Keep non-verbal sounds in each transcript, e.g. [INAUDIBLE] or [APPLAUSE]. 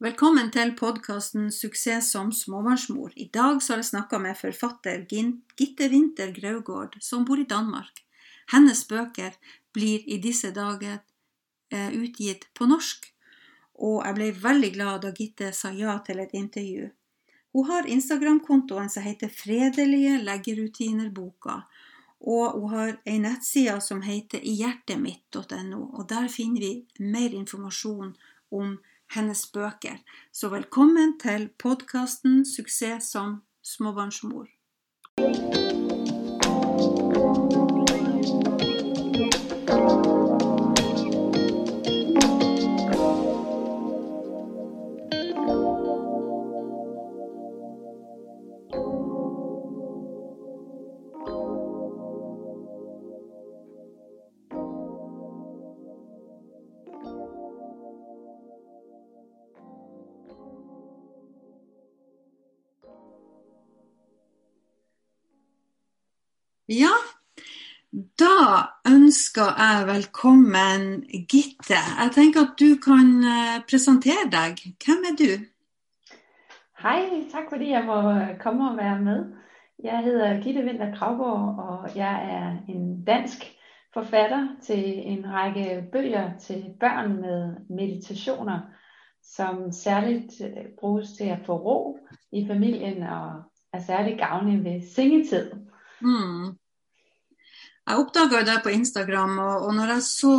Velkommen til podkasten 'Suksess som småbarnsmor'. I dag så har jeg snakka med forfatter Gitte Winther Graugård, som bor i Danmark. Hennes bøker blir i disse dager eh, utgitt på norsk, og jeg ble veldig glad da Gitte sa ja til et intervju. Hun har Instagram-kontoen som heter 'Fredelige leggerutiner-boka', og hun har ei nettside som heter ihjertemitt.no, og der finner vi mer informasjon om hennes bøker. Så velkommen til podkasten 'Suksess som småbarnsmor'. Ja, da ønsker jeg velkommen Gitte. Jeg tenker at du kan eh, presentere deg. Hvem er du? Hej, tak fordi jeg må eh, komme og være med. Jeg hedder Gitte Vinter Kravgaard, og jeg er en dansk forfatter til en række bøger til børn med meditationer, som særligt eh, bruges til at få ro i familien og er særligt gavnlig ved sengetid. Mm. Jeg oppdaga deg på Instagram, og, og når jeg så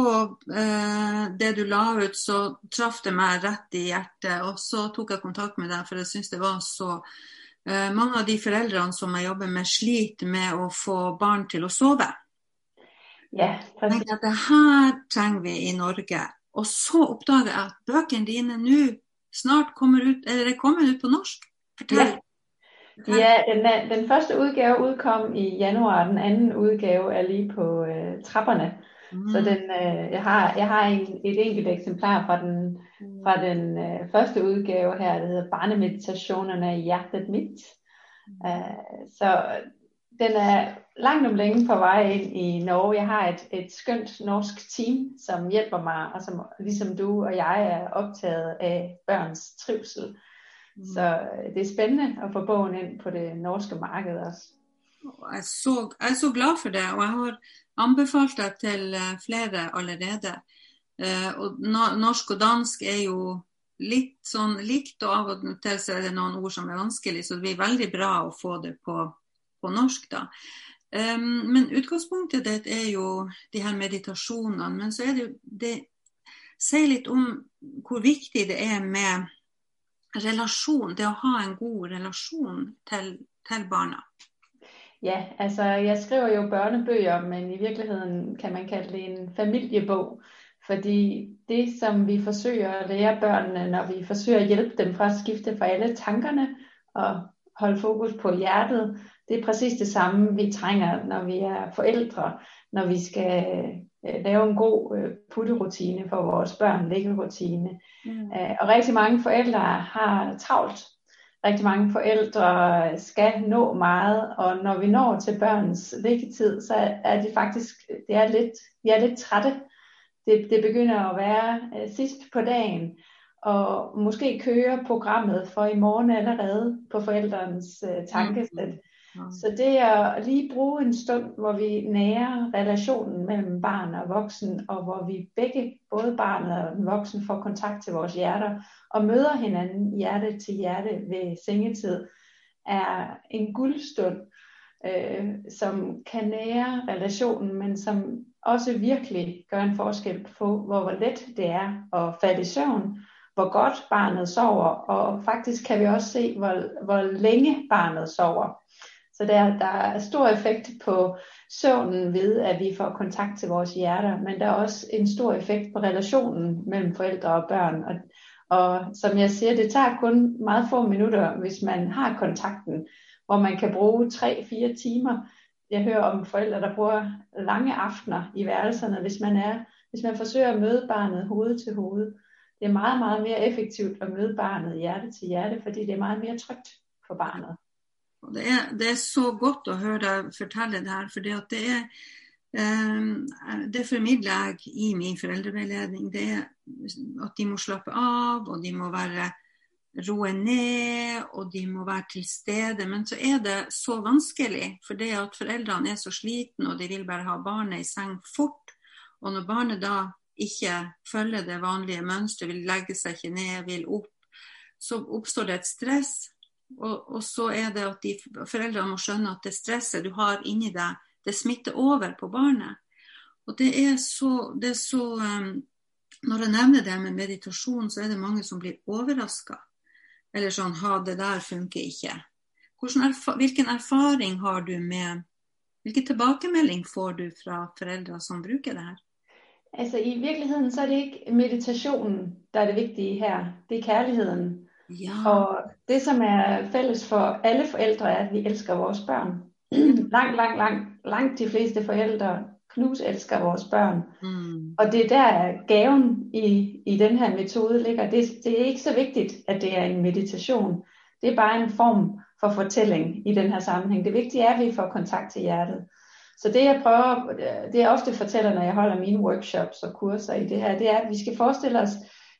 eh, det du la ut, så traff det meg rett i hjertet. Og så tok jeg kontakt med deg, for jeg syns det var så eh, Mange av de foreldrene som jeg jobber med, sliter med å få barn til å sove. Ja, tenkte at det her trenger vi i Norge. Og så oppdager jeg at bøkene dine nå snart kommer ut, eller er kommet ut på norsk. Fortell. Ja. Ja, den, er, den første udgave udkom i januar, den anden udgave er lige på øh, trapperne. Mm. Så den, øh, jeg har, jeg har en, et enkelt eksemplar fra den, fra den øh, første udgave her, der hedder Barnemeditationerne i hjertet mit. Øh, så den er langt om længe på vej ind i Norge. Jeg har et, et skønt norsk team, som hjælper mig, og som ligesom du og jeg er optaget af børns trivsel. Så øh, det er spændende at få bogen ind på det norske marked også. Jeg er, så, jeg er så glad for det, og jeg har anbefalt det til øh, flere allerede. Eh, og norsk og dansk er jo litt sånn likt, og av og til så er det noen ord som er vanskelig, så det blir veldig bra å få det på, på norsk, da. Um, men utgangspunktet ditt er jo de her meditasjonene, men så er det jo det sier litt om hvor viktig det er med relasjon, det å ha en god relasjon til, til barna. Ja, altså jeg skriver jo børnebøger, men i virkeligheden kan man kalde det en familiebog. Fordi det, som vi forsøger at lære børnene, når vi forsøger at hjælpe dem fra at skifte fra alle tankerne og holde fokus på hjertet, det er præcis det samme, vi trænger, når vi er forældre, når vi skal øh, lave en god øh, putterutine for vores børn, liggerutine. Mm. Øh, Og rigtig mange forældre har travlt. Rigtig mange forældre skal nå meget, og når vi når til børns liggetid, så er de faktisk det er lidt, de er lidt trætte. Det, det begynder at være sidst på dagen, og måske kører programmet for i morgen allerede på forældrenes øh, tankesæt. Ja. Så det er at lige bruge en stund, hvor vi nærer relationen mellem barn og voksen, og hvor vi begge, både barnet og den voksen, får kontakt til vores hjerter, og møder hinanden hjerte til hjerte ved sengetid, er en guldstund, øh, som kan nære relationen, men som også virkelig gør en forskel på, hvor, hvor let det er at falde i søvn, hvor godt barnet sover, og faktisk kan vi også se, hvor, hvor længe barnet sover. Så der, der er stor effekt på søvnen ved, at vi får kontakt til vores hjerter, men der er også en stor effekt på relationen mellem forældre og børn. Og, og som jeg siger, det tager kun meget få minutter, hvis man har kontakten, hvor man kan bruge 3-4 timer. Jeg hører om forældre, der bruger lange aftener i værelserne, hvis man, er, hvis man forsøger at møde barnet hoved til hoved. Det er meget, meget mere effektivt at møde barnet hjerte til hjerte, fordi det er meget mere trygt for barnet. Og Det er, det er så godt å høre deg fortelle det her, for det, det er, ehm, det formidler jeg i min foreldreveiledning. Det er at de må slappe av, og de må være roe ned, og de må være til stede. Men så er det så vanskelig, for det at foreldrene er så slitne, og de vil bare ha barnet i seng fort. Og når barnet da ikke følger det vanlige mønsteret, vil legge seg ikke ned, vil opp, så oppstår det et stress. Og, og så er det at de, foreldrene må skjønne at det stresset du har inni deg, det smitter over på barnet. Og det er så, det er så um, Når jeg nevner det med meditasjon, så er det mange som blir overraska. Eller sånn Ha, det der funker ikke. Erf hvilken erfaring har du med Hvilken tilbakemelding får du fra foreldre som bruker det her? Altså i virkeligheden så er det ikke meditationen, der er det vigtige her. Det er kærligheden. Ja. Og det som er fælles for alle forældre er, at vi elsker vores børn. [CLEARS THROAT] langt, langt, langt, langt de fleste forældre knus elsker vores børn. Mm. Og det er der gaven i, i den her metode ligger. Det, det er ikke så vigtigt, at det er en meditation. Det er bare en form for fortælling i den her sammenhæng. Det vigtige er, at vi får kontakt til hjertet. Så det jeg prøver, det jeg ofte fortæller, når jeg holder mine workshops og kurser i det her, det er, at vi skal forestille os,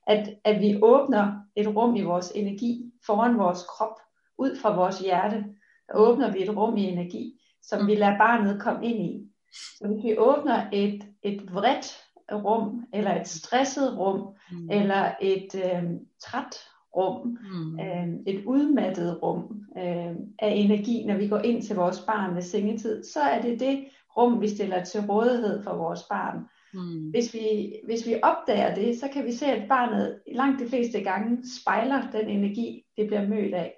at, at vi åbner et rum i vores energi foran vores krop, ud fra vores hjerte. Der åbner vi et rum i energi, som vi lader barnet komme ind i. Så hvis vi åbner et, et vredt rum, eller et stresset rum, mm. eller et øh, træt rum, mm. øh, et udmattet rum øh, af energi, når vi går ind til vores barn ved sengetid, så er det det rum, vi stiller til rådighed for vores barn. Mm. Hvis, vi, hvis vi opdager det, så kan vi se, at barnet langt de fleste gange spejler den energi, det bliver mødt af.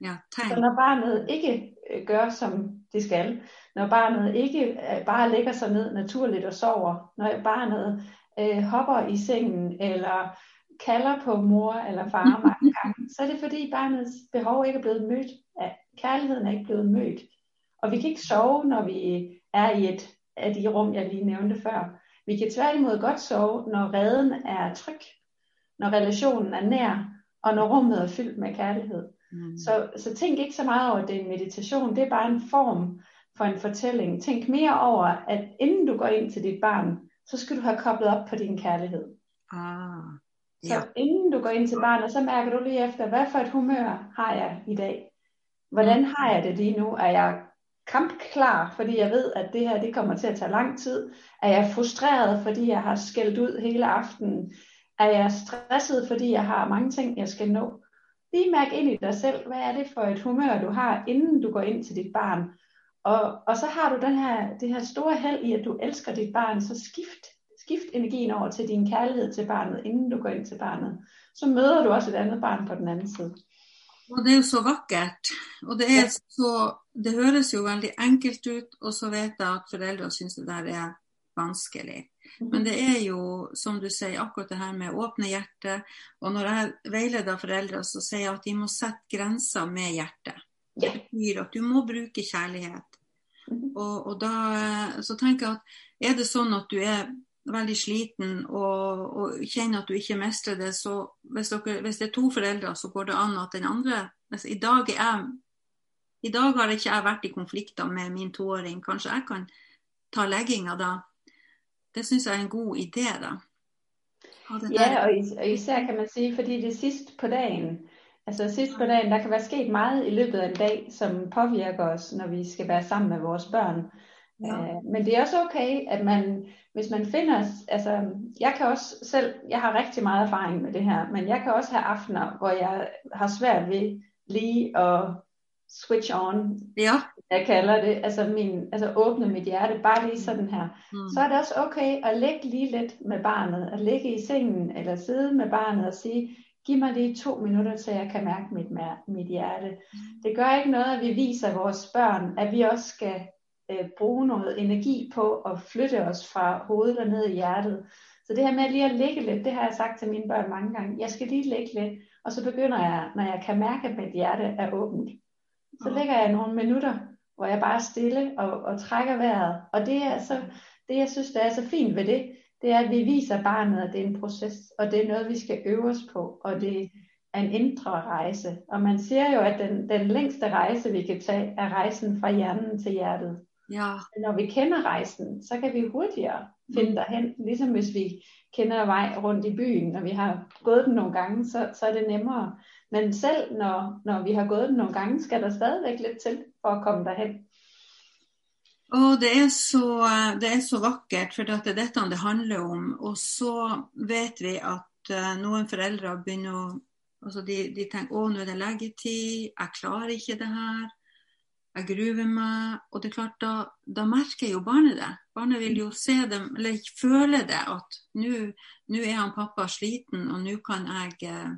Ja, så når barnet ikke øh, gør, som det skal, når barnet ikke øh, bare lægger sig ned naturligt og sover, når barnet øh, hopper i sengen, eller kalder på mor eller far [LAUGHS] mange gange, så er det fordi barnets behov ikke er blevet mødt. Af, kærligheden er ikke blevet mødt. Og vi kan ikke sove, når vi er i et af de rum, jeg lige nævnte før. Vi kan tværtimod godt sove, når redden er tryg, når relationen er nær, og når rummet er fyldt med kærlighed. Mm. Så, så tænk ikke så meget over, at det er en meditation. Det er bare en form for en fortælling. Tænk mere over, at inden du går ind til dit barn, så skal du have koblet op på din kærlighed. Ah, Så ja. inden du går ind til barnet, så mærker du lige efter, hvad for et humør har jeg i dag? Hvordan har jeg det lige nu? Er jeg kampklar, fordi jeg ved, at det her det kommer til at tage lang tid? Er jeg frustreret, fordi jeg har skældt ud hele aftenen? Er jeg stresset, fordi jeg har mange ting, jeg skal nå? Lige mærk ind i dig selv, hvad er det for et humør, du har, inden du går ind til dit barn. Og, og så har du den her, det her store held i, at du elsker dit barn, så skift, skift energien over til din kærlighed til barnet, inden du går ind til barnet. Så møder du også et andet barn på den anden side. Og det er jo så vakkert. Og det, er så, det høres jo veldig enkelt ut, og så vet jeg at foreldre syns det der er vanskelig. Men det er jo, som du sier, akkurat det her med åpne hjertet. Og når jeg veileder foreldre, så sier jeg at de må sette grenser med hjertet. Det betyr at du må bruke kjærlighet. Mhm. Og, og da så tenker jeg at er det sånn at du er veldig sliten og, og kjenner at du ikke mestrer det, så hvis, dere, hvis det er to foreldre, så går det an at den andre hvis I dag er jeg i dag har ikke jeg vært i konflikter med min toåring. Kanskje jeg kan ta legginga da. Det syns jeg er en god idé, da. Ja, og, is- og især kan man sige, fordi det er sidst på dagen. Altså sidst på dagen, der kan være sket meget i løbet af en dag, som påvirker os, når vi skal være sammen med vores børn. Ja. Øh, men det er også okay, at man, hvis man finder, altså jeg kan også selv, jeg har rigtig meget erfaring med det her, men jeg kan også have aftener, hvor jeg har svært ved lige at switch on, ja. jeg kalder det, altså, min, altså åbne mit hjerte, bare lige sådan her. Mm. Så er det også okay at ligge lige lidt med barnet, at ligge i sengen eller sidde med barnet og sige, giv mig lige to minutter, til jeg kan mærke mit, mit hjerte. Det gør ikke noget, at vi viser vores børn, at vi også skal øh, bruge noget energi på at flytte os fra hovedet og ned i hjertet. Så det her med lige at ligge lidt, det har jeg sagt til mine børn mange gange. Jeg skal lige ligge lidt, og så begynder jeg, når jeg kan mærke, at mit hjerte er åbent. Så ligger jeg nogle minutter, hvor jeg bare er stille og, og trækker vejret. Og det er så, det jeg synes, der er så fint ved det, det er, at vi viser barnet, at det er en proces, og det er noget, vi skal øve os på, og det er en indre rejse. Og man siger jo, at den, den længste rejse, vi kan tage, er rejsen fra hjernen til hjertet. Ja. Men når vi kender rejsen, så kan vi hurtigere finde derhen, ligesom hvis vi kender vej rundt i byen, når vi har gået den nogle gange, så, så er det nemmere. Men selv når, når vi har gået den nogle gange, skal der stadigvæk lidt til for at komme derhen. Og det er, så, det er så vakkert, for det er dette det handler om. Og så vet vi at uh, noen foreldre begynner å altså de, de tenker å, nå er det leggetid, jeg klarer ikke det her, jeg gruer meg. Og det er klart, da, da merker jo barnet det. Barnet vil jo se dem, eller føle det, at nå er han pappa sliten, og nå kan jeg uh,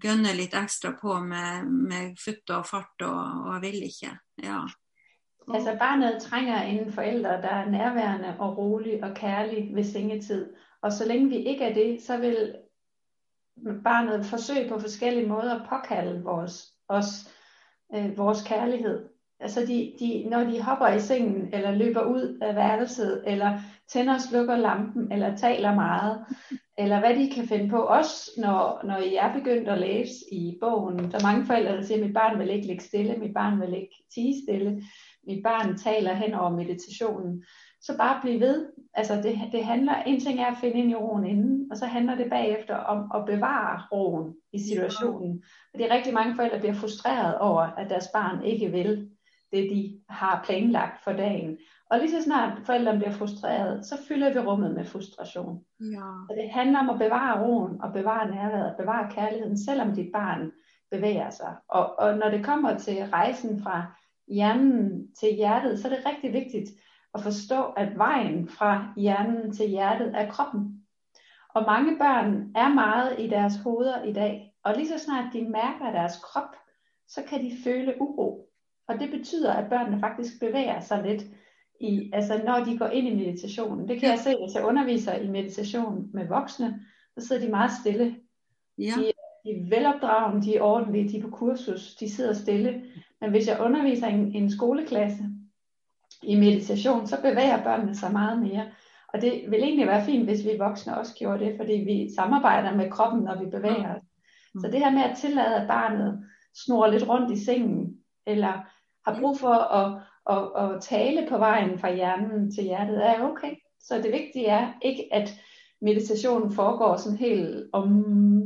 gønne litt ekstra på med, med futt og fart, og, og jeg vil ikke. Ja. Altså barnet trænger en forælder, der er nærværende og rolig og kærlig ved sengetid. Og så længe vi ikke er det, så vil barnet forsøge på forskellige måder at påkalde vores, os, øh, vores kærlighed. Altså de, de, når de hopper i sengen, eller løber ud af værelset, eller tænder og slukker lampen, eller taler meget, eller hvad de kan finde på. Også når, når I er begyndt at læse i bogen. Der er mange forældre, der siger, at mit barn vil ikke ligge stille, mit barn vil ikke tige stille mit barn taler hen over meditationen, så bare bliv ved. Altså det, det handler, en ting er at finde ind i roen inden, og så handler det bagefter om at bevare roen i situationen. Fordi rigtig mange forældre bliver frustreret over, at deres barn ikke vil det, de har planlagt for dagen. Og lige så snart forældrene bliver frustreret, så fylder vi rummet med frustration. Ja. Så det handler om at bevare roen og bevare nærværet, bevare kærligheden, selvom dit barn bevæger sig. Og, og når det kommer til rejsen fra hjernen til hjertet, så er det rigtig vigtigt at forstå, at vejen fra hjernen til hjertet er kroppen. Og mange børn er meget i deres hoveder i dag, og lige så snart de mærker deres krop, så kan de føle uro. Og det betyder, at børnene faktisk bevæger sig lidt, i, altså når de går ind i meditationen. Det kan jeg se, hvis jeg underviser i meditation med voksne, så sidder de meget stille. Ja. De, de er velopdragende, de er ordentlige, de er på kursus, de sidder stille. Men hvis jeg underviser i en, en skoleklasse i meditation, så bevæger børnene sig meget mere. Og det vil egentlig være fint, hvis vi voksne også gjorde det, fordi vi samarbejder med kroppen, når vi bevæger os. Så det her med at tillade, at barnet snor lidt rundt i sengen, eller har brug for at, at, at tale på vejen fra hjernen til hjertet, er okay. Så det vigtige er ikke, at meditationen foregår sådan helt om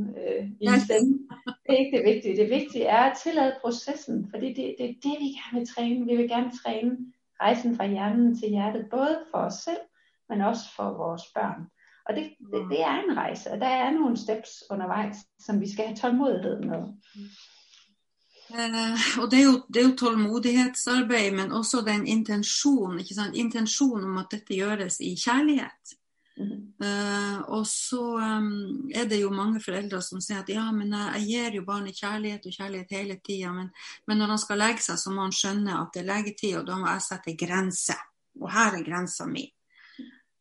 øh, i en stemme. Det er ikke det vigtige. Det vigtige er at tillade processen, fordi det, det er det, vi gerne vil træne. Vi vil gerne træne rejsen fra hjernen til hjertet, både for os selv, men også for vores børn. Og det, det, det er en rejse, og der er nogle steps undervejs, som vi skal have tålmodighed med. Eh, og det er, jo, det er jo tålmodighetsarbeid, men også den intensjonen, intensjonen om at dette gjøres i kjærlighet. Uh, og så um, er det jo mange foreldre som sier at ja, men jeg, jeg gir jo barnet kjærlighet og kjærlighet hele tida, men, men, når han skal legge seg, så må han skjønne at det er leggetid, og da må jeg sette grenser. Og her er grensa mi.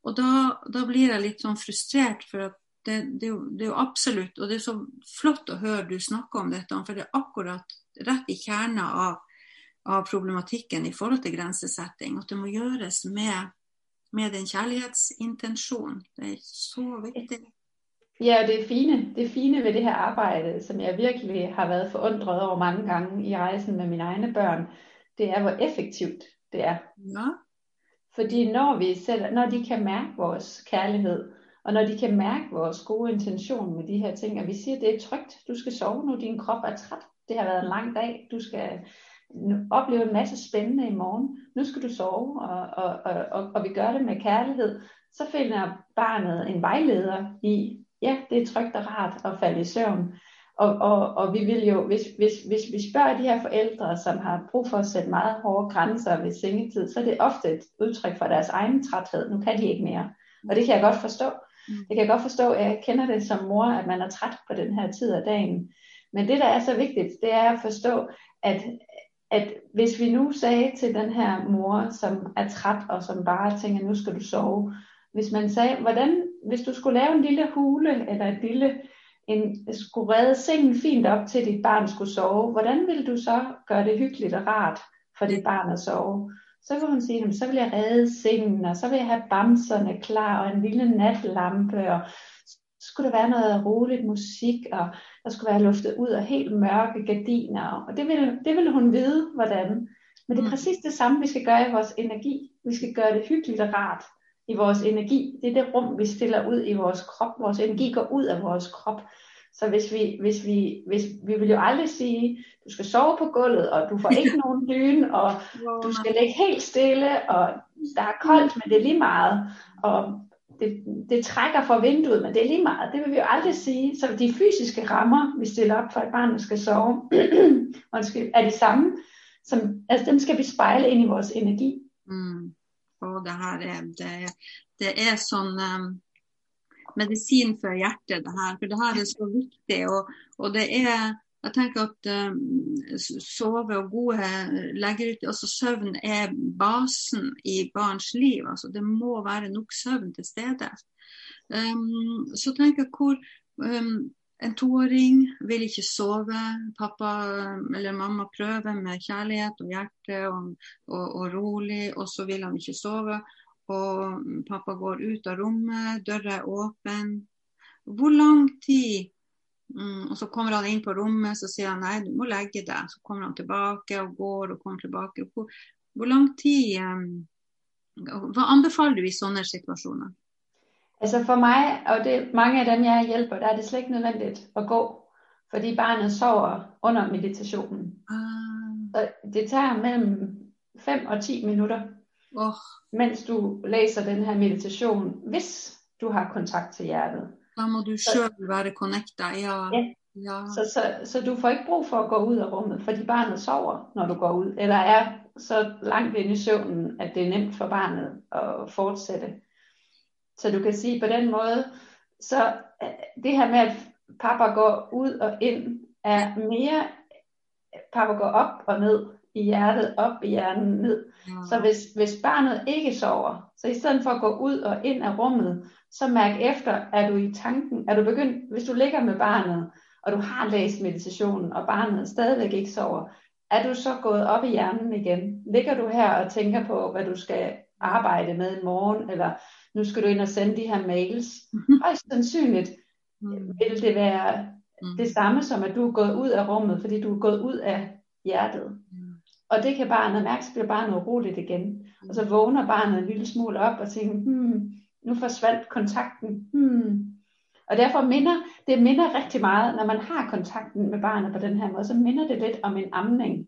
Og da, da, blir jeg litt sånn frustrert, for at det, det, er jo, det, er jo, absolutt Og det er så flott å høre du snakke om dette, for det er akkurat rett i kjerna av, av problematikken i forhold til grensesetting. At det må gjøres med med en kærlighedsintention. Det er så vigtigt. Ja, det fine, det fine ved det her arbejde, som jeg virkelig har været forundret over mange gange i rejsen med mine egne børn, det er, hvor effektivt det er. Ja. Fordi når, vi selv, når de kan mærke vores kærlighed, og når de kan mærke vores gode intention med de her ting, og vi siger, det er trygt, du skal sove nu, din krop er træt, det har været en lang dag, du skal opleve en masse spændende i morgen. Nu skal du sove, og, og, og, og, og vi gør det med kærlighed. Så finder barnet en vejleder i, ja, det er trygt og rart at falde i søvn. Og, og, og vi vil jo, hvis, hvis, hvis vi spørger de her forældre, som har brug for at sætte meget hårde grænser ved sengetid, så er det ofte et udtryk for deres egen træthed. Nu kan de ikke mere. Og det kan jeg godt forstå. Det kan jeg godt forstå. Jeg kender det som mor, at man er træt på den her tid af dagen. Men det, der er så vigtigt, det er at forstå, at, at hvis vi nu sagde til den her mor, som er træt og som bare tænker, nu skal du sove, hvis man sagde, hvordan, hvis du skulle lave en lille hule, eller et lille, en, skulle redde sengen fint op til dit barn skulle sove, hvordan vil du så gøre det hyggeligt og rart for dit barn at sove? Så vil hun sige, så vil jeg redde sengen, og så vil jeg have bamserne klar, og en lille natlampe, og skulle der være noget roligt musik, og der skulle være luftet ud af helt mørke gardiner, og det ville, det ville hun vide, hvordan. Men det er Mm. præcis det samme, vi skal gøre i vores energi. Vi skal gøre det hyggeligt og rart i vores energi. Det er det rum, vi stiller ud i vores krop. Vores energi går ud af vores krop. Så hvis vi, hvis vi, hvis, vi vil jo aldrig sige, du skal sove på gulvet, og du får ikke [LAUGHS] nogen dyne, og du skal ligge helt stille, og der er koldt, men det er lige meget, og det, det trækker fra vinduet, men det er lige meget. Det vil vi jo aldrig sige. Så de fysiske rammer, vi stiller op for, at barnet skal sove, [CLEARS THROAT] er de samme. Som, altså dem skal vi spejle ind i vores energi. Mm. Og det her er, det, det er sådan um, medicin for hjertet, det her. For det her er så vigtigt, Og, og det er jeg tenker at uh, sove og gode eh, leggerytmer, altså søvn er basen i barns liv. Altså det må være nok søvn til stede. Um, så tenker jeg hvor um, en toåring vil ikke sove. Pappa eh, eller mamma prøver med kjærlighet og hjerte og, og, og rolig, og så vil han ikke sove. Og pappa går ut av rommet, døra er åpen. Hvor lang tid mm, Og så kommer han inn på rommet, så sier han nei, du må legge deg. Så kommer han tilbake og går og kommer tilbake. Hvor, hvor lang tid um, Hva anbefaler du i sånne situasjoner? Altså for mig, og det mange af dem jeg hjælper, der er det slet ikke nødvendigt at gå, fordi barnet sover under meditationen. Ah, det tager mellem 5 og 10 minutter, åh, mens du læser den her meditation, hvis du har kontakt til hjertet. Da må du sjøl være connecta. Ja. Ja. ja. Så, så, så du får ikke brug for at gå ud af rummet, fordi barnet sover, når du går ud, eller er så langt inde i søvnen, at det er nemt for barnet at fortsætte. Så du kan sige på den måde, så øh, det her med, at pappa går ud og ind, er mere, pappa går op og ned i hjertet, op i hjernen, ned. ja. Så hvis, hvis barnet ikke sover, så i stedet for at gå ud og ind af rummet, så mærk efter, er du i tanken, er du begyndt, hvis du ligger med barnet, og du har læst meditationen, og barnet stadigvæk ikke sover, er du så gået op i hjernen igen? Ligger du her og tænker på, hvad du skal arbejde med i morgen, eller nu skal du ind og sende de her mails? Mhm. Højst sandsynligt Mm. vil det være Mm. det samme som, at du er gået ud af rummet, fordi du er gået ud af hjertet. Og det kan barnet mærke, så bliver barnet uroligt igen. Og så vågner barnet en lille smule op og tænker, hmm, nu forsvandt kontakten. Hmm. Og derfor minder, det minder rigtig meget, når man har kontakten med barnet på den her måde, så minder det lidt om en amning.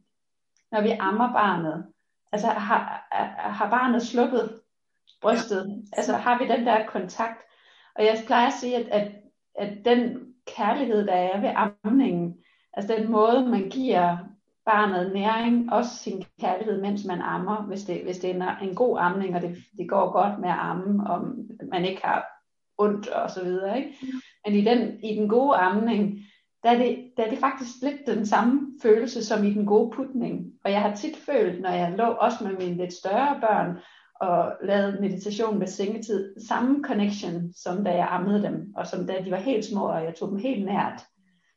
Når vi ammer barnet. Altså har, har barnet sluppet brystet? Altså har vi den der kontakt? Og jeg plejer at sige, at, at, at den kærlighed, der er ved amningen, altså den måde, man giver barnet næring, også sin kærlighed, mens man ammer, hvis det, hvis det er en, en god amning, og det, det går godt med at amme, og man ikke har ondt og så videre. Ikke? Men i den, i den gode amning, der er, det, der er det faktisk lidt den samme følelse som i den gode putning. Og jeg har tit følt, når jeg lå også med mine lidt større børn, og lavede meditation ved sengetid, samme connection, som da jeg ammede dem, og som da de var helt små, og jeg tog dem helt nært.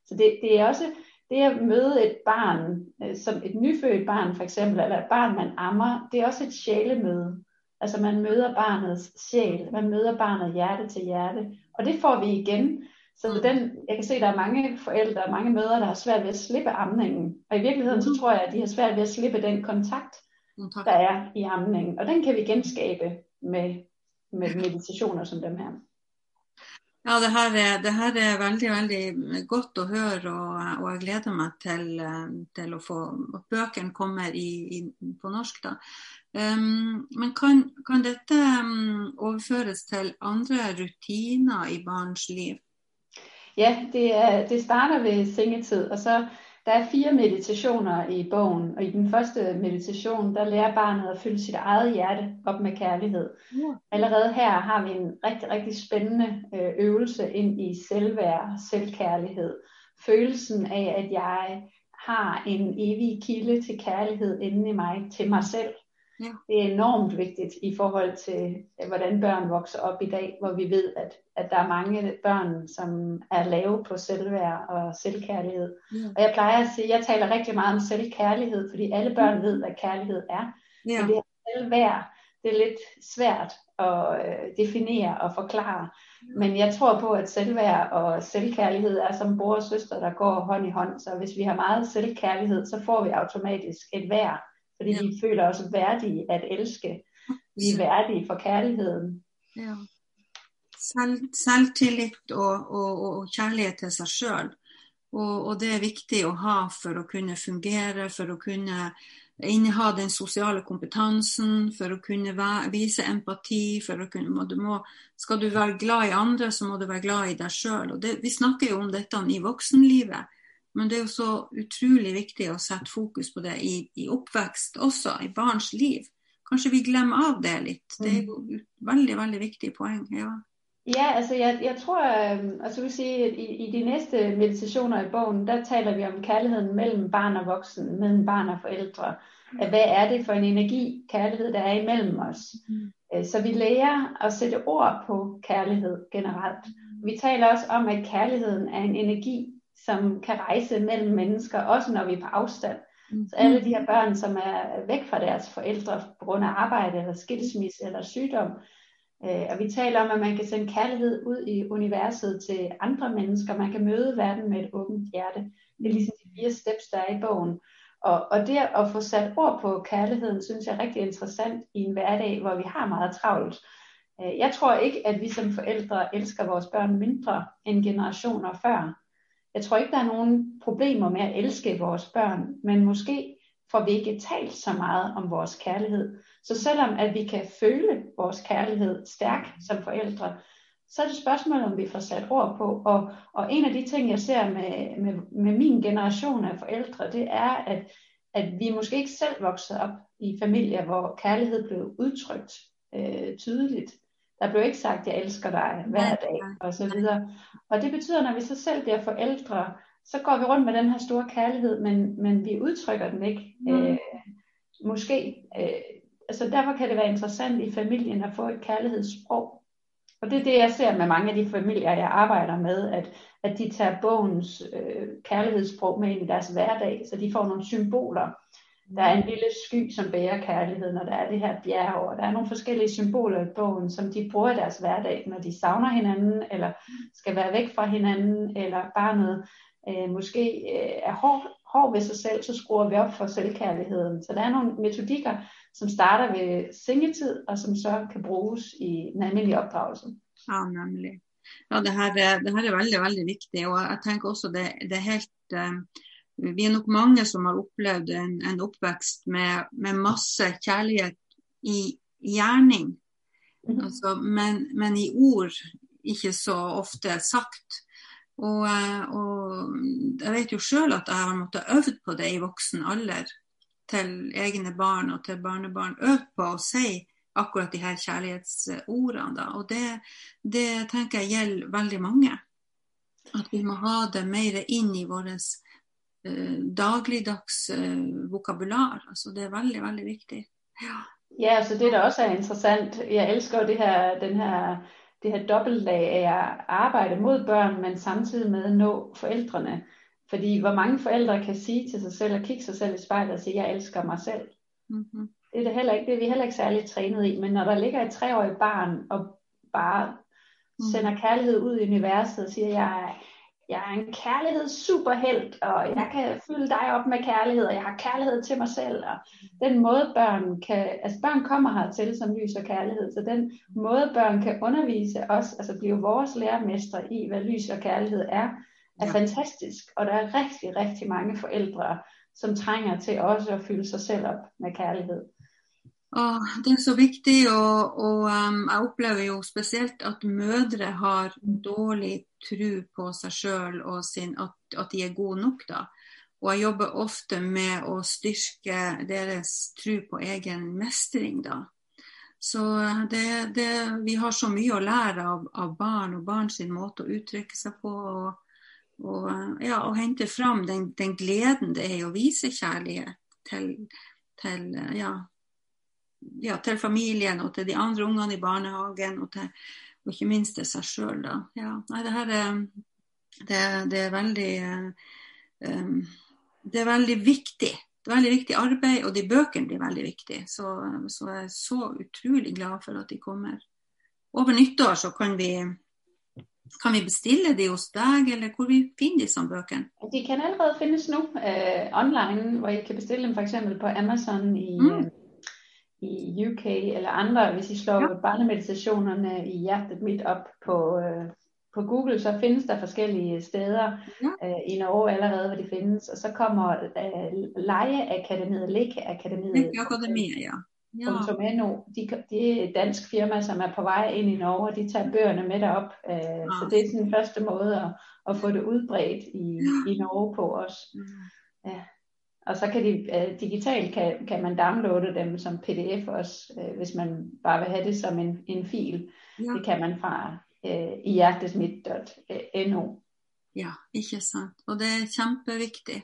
Så det, det er også det at møde et barn, øh, som et nyfødt barn for eksempel, eller et barn, man ammer, det er også et sjælemøde. Altså man møder barnets sjæl, man møder barnet hjerte til hjerte, og det får vi igen. Så Mm. den, jeg kan se, at der er mange forældre og mange mødre, der har svært ved at slippe amningen. Og i virkeligheden, så Mhm. tror jeg, at de har svært ved at slippe den kontakt, Kontakt. der er i amningen. Og den kan vi genskabe med, med meditationer som dem her. Ja, det her, er, det her er veldig, veldig mm, godt å høre, og, og jeg gleder meg til, eh, til å få at bøkene kommer i, i, på norsk. Da. Um, ehm, men kan, kan dette um, mm, overføres til andre rutiner i barns liv? Ja, det, er, det starter ved sengetid, og så der er fire meditationer i bogen, og i den første meditation, der lærer barnet at fylde sit eget hjerte op med kærlighed. Ja. Allerede her har vi en rigtig, rigtig spændende øh, øvelse ind i selvværd, selvkærlighed. Følelsen af, at jeg har en evig kilde til kærlighed inde i mig, til mig selv. Ja. Det er enormt vigtigt i forhold til, øh, hvordan børn vokser op i dag, hvor vi ved, at, at der er mange børn, som er lave på selvværd og selvkærlighed. Ja. Og jeg plejer at sige, at jeg taler rigtig meget om selvkærlighed, fordi alle børn ved, hvad kærlighed er. Ja. Men det her selvværd, det er lidt svært at øh, definere og forklare. Men jeg tror på, at selvværd og selvkærlighed er som bror og søster, der går hånd i hånd. Så hvis vi har meget selvkærlighed, så får vi automatisk et værd, Fordi Ja. vi føler os værdige at elske. Vi er værdige for kærligheden. Ja. Selv, selvtillit og, og, og kjærlighet til seg sjøl. Og, og det er viktig å ha for å kunne fungere, for å kunne inneha den sosiale kompetansen, for å kunne væ- vise empati. For å kunne, må, du må, skal du være glad i andre, så må du være glad i deg sjøl. Vi snakker jo om dette i voksenlivet, men det er jo så utrolig viktig å sette fokus på det i, i oppvekst også, i barns liv. Kanskje vi glemmer av det litt. Det er jo et veldig, veldig viktig poeng. ja. Ja, altså jeg, jeg tror, øh, altså vil sige, at i, i de næste meditationer i bogen, der taler vi om kærligheden mellem barn og voksen, mellem barn og forældre. At hvad er det for en energi, kærlighed, der er imellem os? Mm. Øh, Så vi lærer at sætte ord på kærlighed generelt. Vi taler også om, at kærligheden er en energi, som kan rejse mellem mennesker, også når vi er på afstand. Så alle de her børn, som er væk fra deres forældre på grund af arbejde, eller skilsmisse, eller sygdom, øh, og vi taler om, at man kan sende kærlighed ud i universet til andre mennesker. Man kan møde verden med et åbent hjerte. Det er ligesom de fire steps, der er i bogen. Og, og det at få sat ord på kærligheden, synes jeg er rigtig interessant i en hverdag, hvor vi har meget travlt. Øh, Jeg tror ikke, at vi som forældre elsker vores børn mindre end generationer før. Jeg tror ikke, der er nogen problemer med at elske vores børn, men måske får vi ikke talt så meget om vores kærlighed. Så selvom at vi kan føle vores kærlighed stærk som forældre, så er det spørgsmålet, om vi får sat ord på. Og, og en af de ting, jeg ser med, med, med min generation af forældre, det er, at, at vi måske ikke selv voksede op i familier, hvor kærlighed blev udtrykt øh, tydeligt. Der blev ikke sagt, jeg elsker dig hver dag, og så videre. Og det betyder, når vi så selv bliver forældre, så går vi rundt med den her store kærlighed, men, men vi udtrykker den ikke. Mm. Øh, måske. Øh, altså derfor kan det være interessant i familien at få et kærlighedssprog. Og det er det, jeg ser med mange af de familier, jeg arbejder med, at, at de tager bogens øh, kærlighedssprog med ind i deres hverdag, så de får nogle symboler. Der er en lille sky, som bærer kærligheden, og der er det her bjerg, og der er nogle forskellige symboler i bogen, som de bruger i deres hverdag, når de savner hinanden, eller skal være væk fra hinanden, eller barnet øh, måske øh, er hård, hård ved sig selv, så skruer vi op for selvkærligheden. Så der er nogle metodikker, som starter ved sengetid, og som så kan bruges i den almindelige opdragelse. Ja, nemlig. Ja, det her, det her er veldig, veldig viktig. Og jeg tenker også det, det er helt Øh vi er nok mange som har opplevd en, en oppvekst med, med masse kjærlighet i gjerning. Mhm. Altså, men, men i ord ikke så ofte sagt. Og, eh, og jeg vet jo sjøl at jeg har måttet øvd på det i voksen alder. Til egne barn og til barnebarn. Øvd på å si akkurat de her kjærlighetsordene. Da. Og det, det tenker jeg gjelder veldig mange. At vi må ha det mer inn i vårt dagligdags eh, vokabular. Altså, det er veldig, veldig viktig. Ja. Ja, altså det der også er interessant, jeg elsker det her, den her, det her dobbeltlag af at arbejde mod børn, men samtidig med at nå forældrene. Fordi hvor mange forældre kan sige til sig selv og kigge sig selv i spejlet og sige, jeg elsker mig selv. Mhm. Det er, det heller ikke, det er vi heller ikke særligt trænet i, men når der ligger et treårigt barn og bare Mm. sender kærlighed ud i universet og siger, jeg jeg er en kærlighedssuperhelt, og jeg kan fylde dig op med kærlighed, og jeg har kærlighed til mig selv. Og den måde børn kan, altså børn kommer hertil som lys og kærlighed, så den måde børn kan undervise os, altså blive vores lærermestre i, hvad lys og kærlighed er, er Ja. fantastisk. Og der er rigtig, rigtig mange forældre, som trænger til også at fylde sig selv op med kærlighed. Og det er så viktig, og, og um, jeg opplever jo spesielt at mødre har dårlig tro på seg sjøl og sin, at, at de er gode nok. da. Og jeg jobber ofte med å styrke deres tro på egen mestring. da. Så eh, det, det, vi har så mye å lære av, av barn og barns sin måte å uttrykke seg på. Og, og, eh, ja, og hente fram den, den gleden det er å vise kjærlighet til, til eh, ja, ja, til familien og til de andre ungene i barnehagen, og, til, og ikke minst til seg sjøl. Ja, nei, det her er, det, det er veldig um, Det er veldig viktig. Det er veldig viktig arbeid, og de bøkene blir veldig viktige. Så, så jeg er så utrolig glad for at de kommer. Over nyttår så kan vi Kan vi bestille de hos deg, eller hvor vi finner disse bøkene? De kan allerede findes nu øh, online, hvor I kan bestille dem eksempel på Amazon i, Mm. I UK eller andre. Hvis I slår Ja. ja. barnemeditationerne i hjertet midt op på, øh, på Google, så findes der forskellige steder Ja. øh, i Norge allerede, hvor de findes. Og så kommer øh, Lejeakademiet, Lekeakademiet, Lykke Akademiet, ja. ja. .no. De, de er et dansk firma, som er på vej ind i Norge, og de tager bøgerne med derop. Øh, Så det er sådan den første måde at, at få det udbredt i, i Norge på os. Mm. Og så kan de øh, digitalt kan, kan man downloade dem som pdf også, øh, hvis man bare vil have det som en, en fil. Ja. Det kan man fra øh, i hjertesmidt.no. Ja, ikke sant. Og det er kjempeviktig.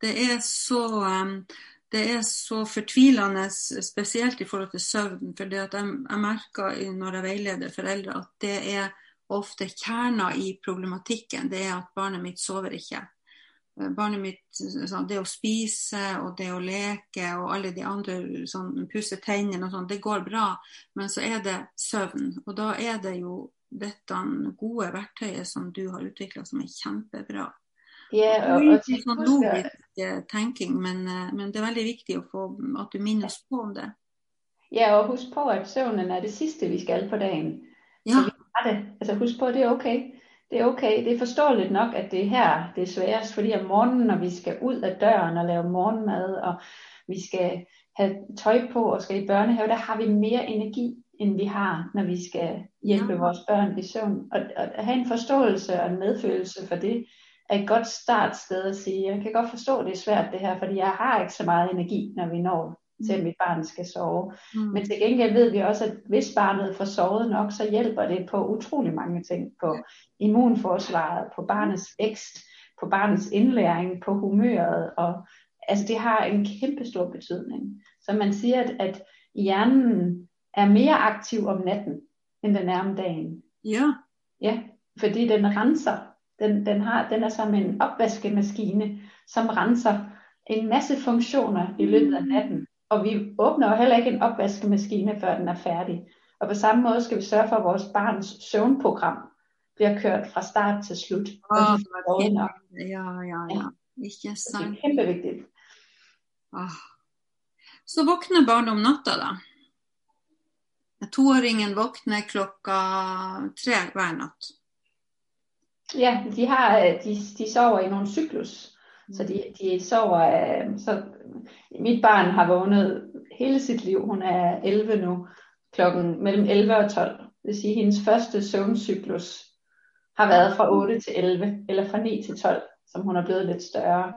Det er så, um, det er så fortvilende, spesielt i forhold til søvn. For jeg, jeg merker i- når jeg veileder foreldre at det er ofte kjerna i problematikken. Det er at barnet mitt sover ikke. Eh, Barnet mitt, sånn, Det å spise og det å leke og alle de andre sånn, pusse tennene og sånn, det går bra. Men så er det søvn. Og da er det jo dette gode verktøyet som du har utvikla, som er kjempebra. Det og, er og ikke til sånn logisk eh, tenking, men, eh, men det er veldig viktig få, at du minner oss på om det. ja, og husk på, at søvnen er det sidste, vi skal på dagen. Ja, Så vi har det. Altså husk på, at det er okay. Det er okay. Det er forståeligt nok, at det er her, det er sværest, fordi om morgenen, når vi skal ud af døren og lave morgenmad, og vi skal have tøj på og skal i børnehave, der har vi mere energi, end vi har, når vi skal hjælpe Ja. vores børn i søvn. Og, og at have en forståelse og en medfølelse for det, er et godt startsted at sige, jeg kan godt forstå, at det er svært det her, fordi jeg har ikke så meget energi, når vi når til, at mit barn skal sove. mm. Men til gengæld ved vi også, at hvis barnet får sovet nok, så hjælper det på utrolig mange ting. På immunforsvaret, på barnets vækst, på barnets indlæring, på humøret. Og, altså det har en kæmpe stor betydning. Så man siger, at, at hjernen er mere aktiv om natten, end den er om dagen. ja. Ja, fordi den renser. Den, den, har, den er som en opvaskemaskine, som renser en masse funktioner i løbet af natten. Og vi åbner jo heller ikke en opvaskemaskine, før den er færdig. Og på samme måde skal vi sørge for, at vores barns søvnprogram bliver kørt fra start til slut. Og Ah, de ja, ja, ja. Ikke Så det sant. er kæmpe vigtigt. Ah. Så våkner barnet om natta, da. Toåringen våkner klokka tre hver natt. Ja, de, har, de, de sover i nogle cyklus. Så de, de sover, øh, så mit barn har vågnet hele sit liv, hun er 11 nu, klokken mellem 11 og 12. Det vil sige, at hendes første søvncyklus har været fra 8 til 11, eller fra 9 til 12, som hun er blevet lidt større.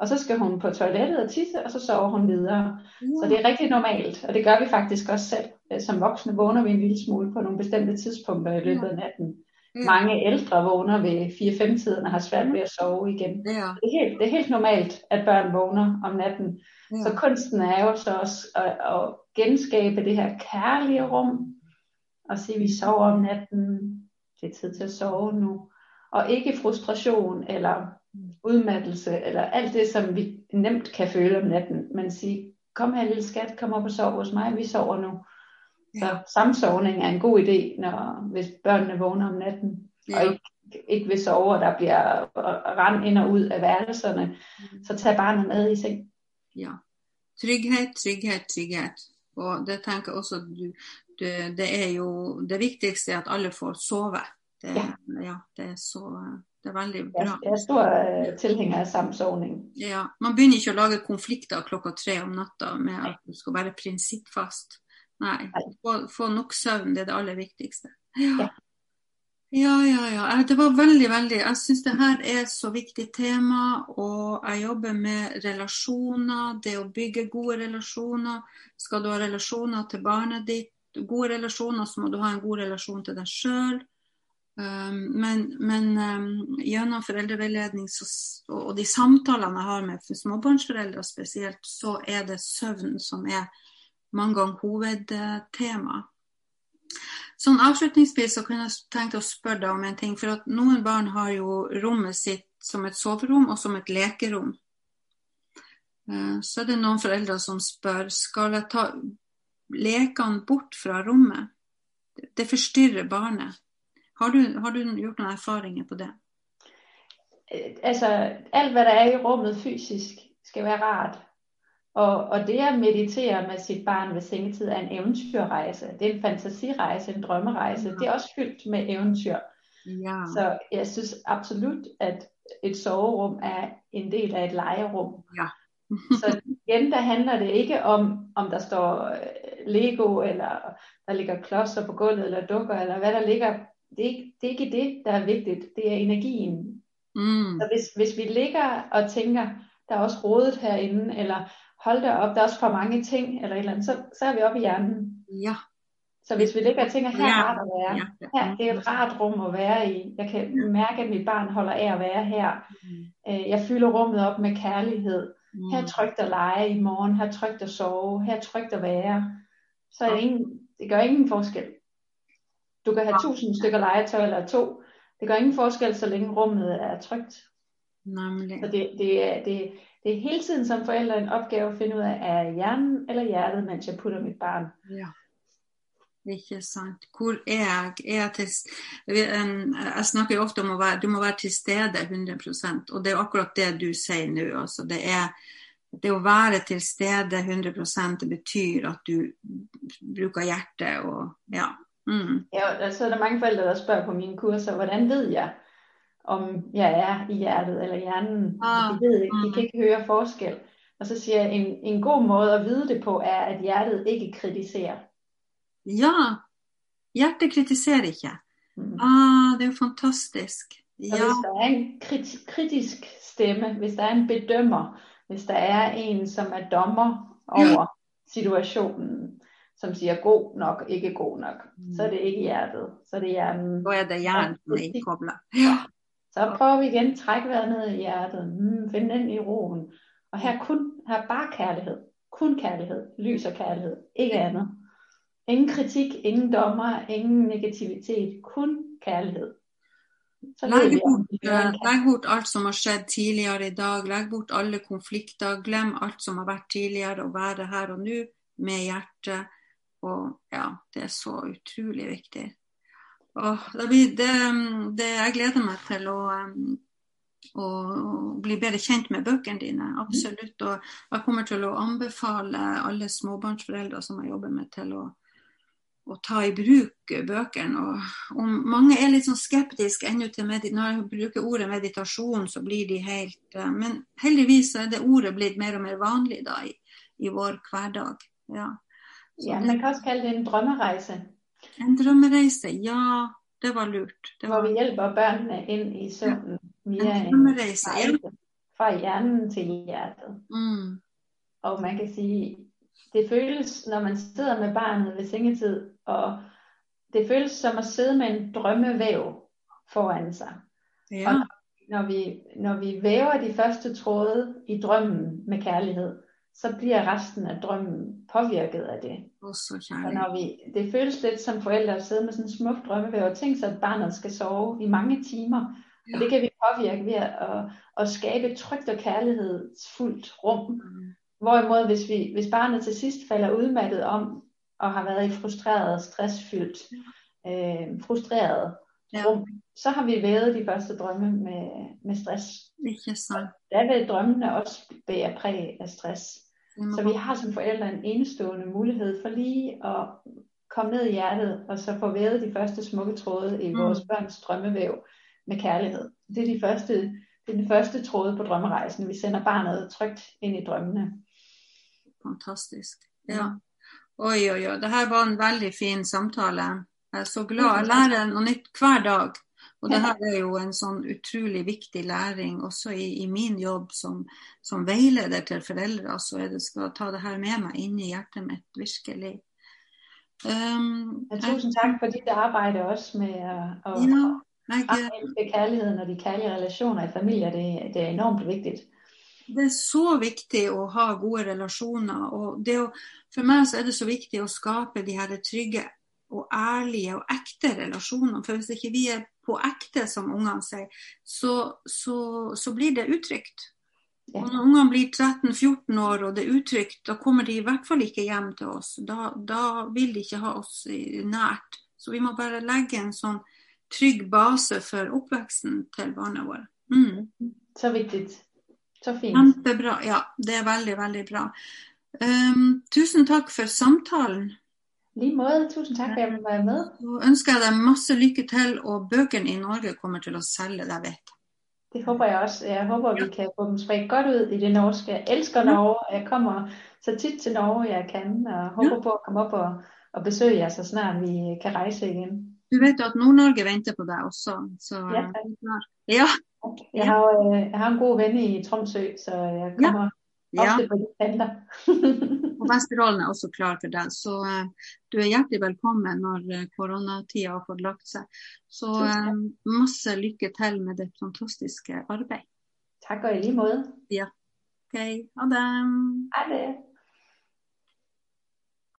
Og så skal hun på toilettet og tisse, og så sover hun videre. Så det er rigtig normalt, og det gør vi faktisk også selv. Som voksne vågner vi en lille smule på nogle bestemte tidspunkter i løbet af natten. Ja. Mange ældre vågner ved 4-5-tiden og har svært ved at sove igen. Ja, Det er, helt, det er helt normalt, at børn vågner om natten. ja. Så kunsten er jo så også at, at genskabe det her kærlige rum, og sige, at vi sover om natten, det er tid til at sove nu. Og ikke frustration eller udmattelse, eller alt det, som vi nemt kan føle om natten, men sige, kom her lille skat, kom op og sov hos mig, vi sover nu. Så samsovning er en god idé, når, hvis børnene vågner om natten, og ja. ikke, ikke vil sove, og der bliver rand ind og ud af værelserne, så tag barnet med i seng. ja. Trygghet, trygghet, trygghet. Og det tenker jeg også du, du, det er jo det viktigste er at alle får sove. Det, Ja. ja, det er så det er veldig Jeg, bra. jeg er stor øh, tilhænger af samsovning. Ja, man begynner ikke å lage konflikter klokka tre om natta med at du skal være prinsippfast. Nei, få, få nok søvn, det er det aller viktigste. Ja. Ja. Ja, ja. Eh, Det var veldig, veldig Jeg syns det her er et så viktig tema, og jeg jobber med relasjoner, det å bygge gode relasjoner. Skal du ha relasjoner til barnet ditt, gode relasjoner, så må du ha en god relasjon til deg sjøl. Um, men, men um, gjennom foreldreveiledning så, og de samtalene jeg har med småbarnsforeldre spesielt, så er det søvn som er mange ganger hovedtema. Sånn Avslutningsvis så kunne jeg tenkt å spørre deg om en ting. For at noen barn har jo rommet sitt som et soverom og som et lekerom. Eh, Så er det noen foreldre som spør skal jeg ta lekene bort fra rommet. Det forstyrrer barnet. Har du, har du gjort noen erfaringer på det? Eh, altså alt hvad der er i rummet fysisk skal være rart. Og, og det at meditere med sit barn ved sengetid er en eventyrrejse. Det er en fantasirejse, en drømmerejse. Ja. Det er også fyldt med eventyr. Ja. Så jeg synes absolut, at et soverum er en del af et legerum. Ja. Så igen, der handler det ikke om, om der står øh, Lego, eller der ligger klodser på gulvet, eller dukker, eller hvad der ligger. Det er, ikke, det er ikke det, der er vigtigt. Det er energien. Mm. Så hvis, hvis vi ligger og tænker, der er også rodet herinde, eller hold da op, der er også for mange ting, eller et eller andet, så, så er vi oppe i hjernen. Ja. Så hvis vi ligger og tænker, her er rart at være, Ja. her det er et rart rum at være i. Jeg kan mærke, at mit barn holder af at være her. Mm. Øh, Jeg fylder rummet op med kærlighed. Her er Mm. trygt at lege i morgen, her er trygt at sove, her er trygt at være. Så er det, Ja. ingen, det gør ingen forskel. Du kan have tusind stykker legetøj eller to. Det gør ingen forskel, så længe rummet er trygt. Nemlig. Så det, det, er, det, det er hele tiden som forældre en opgave at finde ud af, er hjernen eller hjertet, mens jeg putter mit barn. Ja. Ikke sant. Hvor er jeg? Er jeg, til, jeg snakker jo ofte om være, du må være til stede 100% og det er akkurat det du sier nå. Altså, det, er, det å være til stede 100% det betyr at du bruker hjertet og ja. Mm. Ja, og så er der mange forældre, der spørger på mine kurser, hvordan ved jeg, om jeg er i hjertet eller hjernen? Ah, De, ved, ikke, de kan ikke høre forskel. Og så siger jeg, en, en god måde at vide det på, er, at hjertet ikke kritiserer. Ja. Hjertet kritiserer ikke. Mm. Ah, det er jo fantastisk. Og Ja. hvis der er en krit- kritisk stemme, hvis der er en bedømmer, hvis der er en, som er dommer over situationen, som siger god nok, ikke god nok, Mm. så er det ikke hjertet, så er det hjernen. Da er det hjernen som er innkoblet. Ja. Så prøver vi igen, træk vejret ned i hjertet, mm, find den i roen. Og her er kun, her er bare kærlighed, kun kærlighed, lys og kærlighed, ikke andet. Ingen kritik, ingen dommer, ingen negativitet, kun kærlighed. Så Legg bort, legg bort alt som har skjedd tidligere i dag. Legg bort alle konflikter. Glem alt som har vært tidligere, og være her og nå med hjertet. Og ja, det er så utrolig viktig. Og det blir, det, det, jeg gleder meg til å, å bli bedre kjent med bøkene dine. Absolutt. Og jeg kommer til å anbefale alle småbarnsforeldre som jeg jobber med, til å å ta i bruk bøkene. Og om mange er litt sånn skeptiske ennå til medit når jeg bruker ordet meditasjon, så blir de helt eh, Men heldigvis er det ordet blitt mer og mer vanlig da i, i vår hverdag. Ja. Så Ja, man kan også kalde det en drømmerejse, en drømmereise, ja, det var lurt. Det hvor var vi hjælper børnene ind i søvnen via en en drømmereise. Ja. fra hjernen til hjertet. Mm. Og man kan sige, det føles, når man sidder med barnet ved sengetid, og det føles som at sidde med en drømmevæv foran sig. Ja. Når vi, når vi væver de første tråde i drømmen med kærlighed, så bliver resten af drømmen påvirket af det. Også Så når vi, det føles lidt som forældre at sidde med sådan en smuk drømmevæv og tænke sig, at barnet skal sove i mange timer. Ja. Og det kan vi påvirke ved at, at, at skabe et trygt og kærlighedsfuldt rum. Mm. Hvorimod hvis, vi, hvis barnet til sidst falder udmattet om og har været i frustreret, stressfyldt, øh, frustreret Ja. rum, så har vi vævet de første drømme med, med stress. Ikke sant. Der vil drømmene også bære præg af stress. Må Så vi har som forældre en enestående mulighed for lige at komme ned i hjertet, og så få vævet de første smukke tråde i Mm. vores børns drømmevæv med kærlighed. Det er, de første, det er den første tråde på drømmerejsen. Vi sender barnet trygt ind i drømmene. Fantastisk. Ja. Oi, oi, oi. Det her var en veldig fin samtale. Så glad. Jeg lærer noe nytt hver dag. Og det her er jo en sånn utrolig viktig læring også i, i min jobb som, som veileder til foreldre. Så jeg skal ta det her med meg inn i hjertet mitt, virkelig. Um, Og tusind tak for dit arbejde også med at ja, jeg, fremme kærligheden og de kærlige relationer i familier. Det, det er enormt vigtigt. det er så viktig å ha gode relasjoner. Og det å, for meg så er det så viktig å skape de her trygge og ærlige og ekte relasjoner. For hvis ikke vi er på ekte, som ungene sier, så, så, så blir det utrygt. Og når ungene blir 13-14 år og det er utrygt, da kommer de i hvert fall ikke hjem til oss. Da, da vil de ikke ha oss nært. Så vi må bare legge en sånn trygg base for oppveksten til barna våre. Mm. Så vigtigt. Så fint. Kjempebra. Ja, det er veldig, veldig bra. Um, tusen takk for samtalen. Lige måde. Tusind tak, for at jeg måtte være med. Så ønsker jeg deg masse lykke til, og bøkene i Norge kommer til selge, det vet jeg. Det håber jeg også. Jeg håber, vi kan få dem spredt godt ud i det norske. Jeg elsker Norge, og jeg kommer så tit til Norge, jeg kan, og håber på at komme op og, og besøge jer, så snart vi kan rejse igen. Du vet jo at Nord-Norge venter på deg også, så Ja. Ja, Jeg har, øh, jeg har en god ven i Tromsø, så jeg kommer ja. ofte på de kanter. [LAUGHS] Og Vesterålen er også klar for deg, så eh, du er hjertelig velkommen når eh, koronatida har fått lagt seg. Så eh, masse lykke til med ditt fantastiske arbeid. tak og i lige måde. Ok, ha det. Hej det.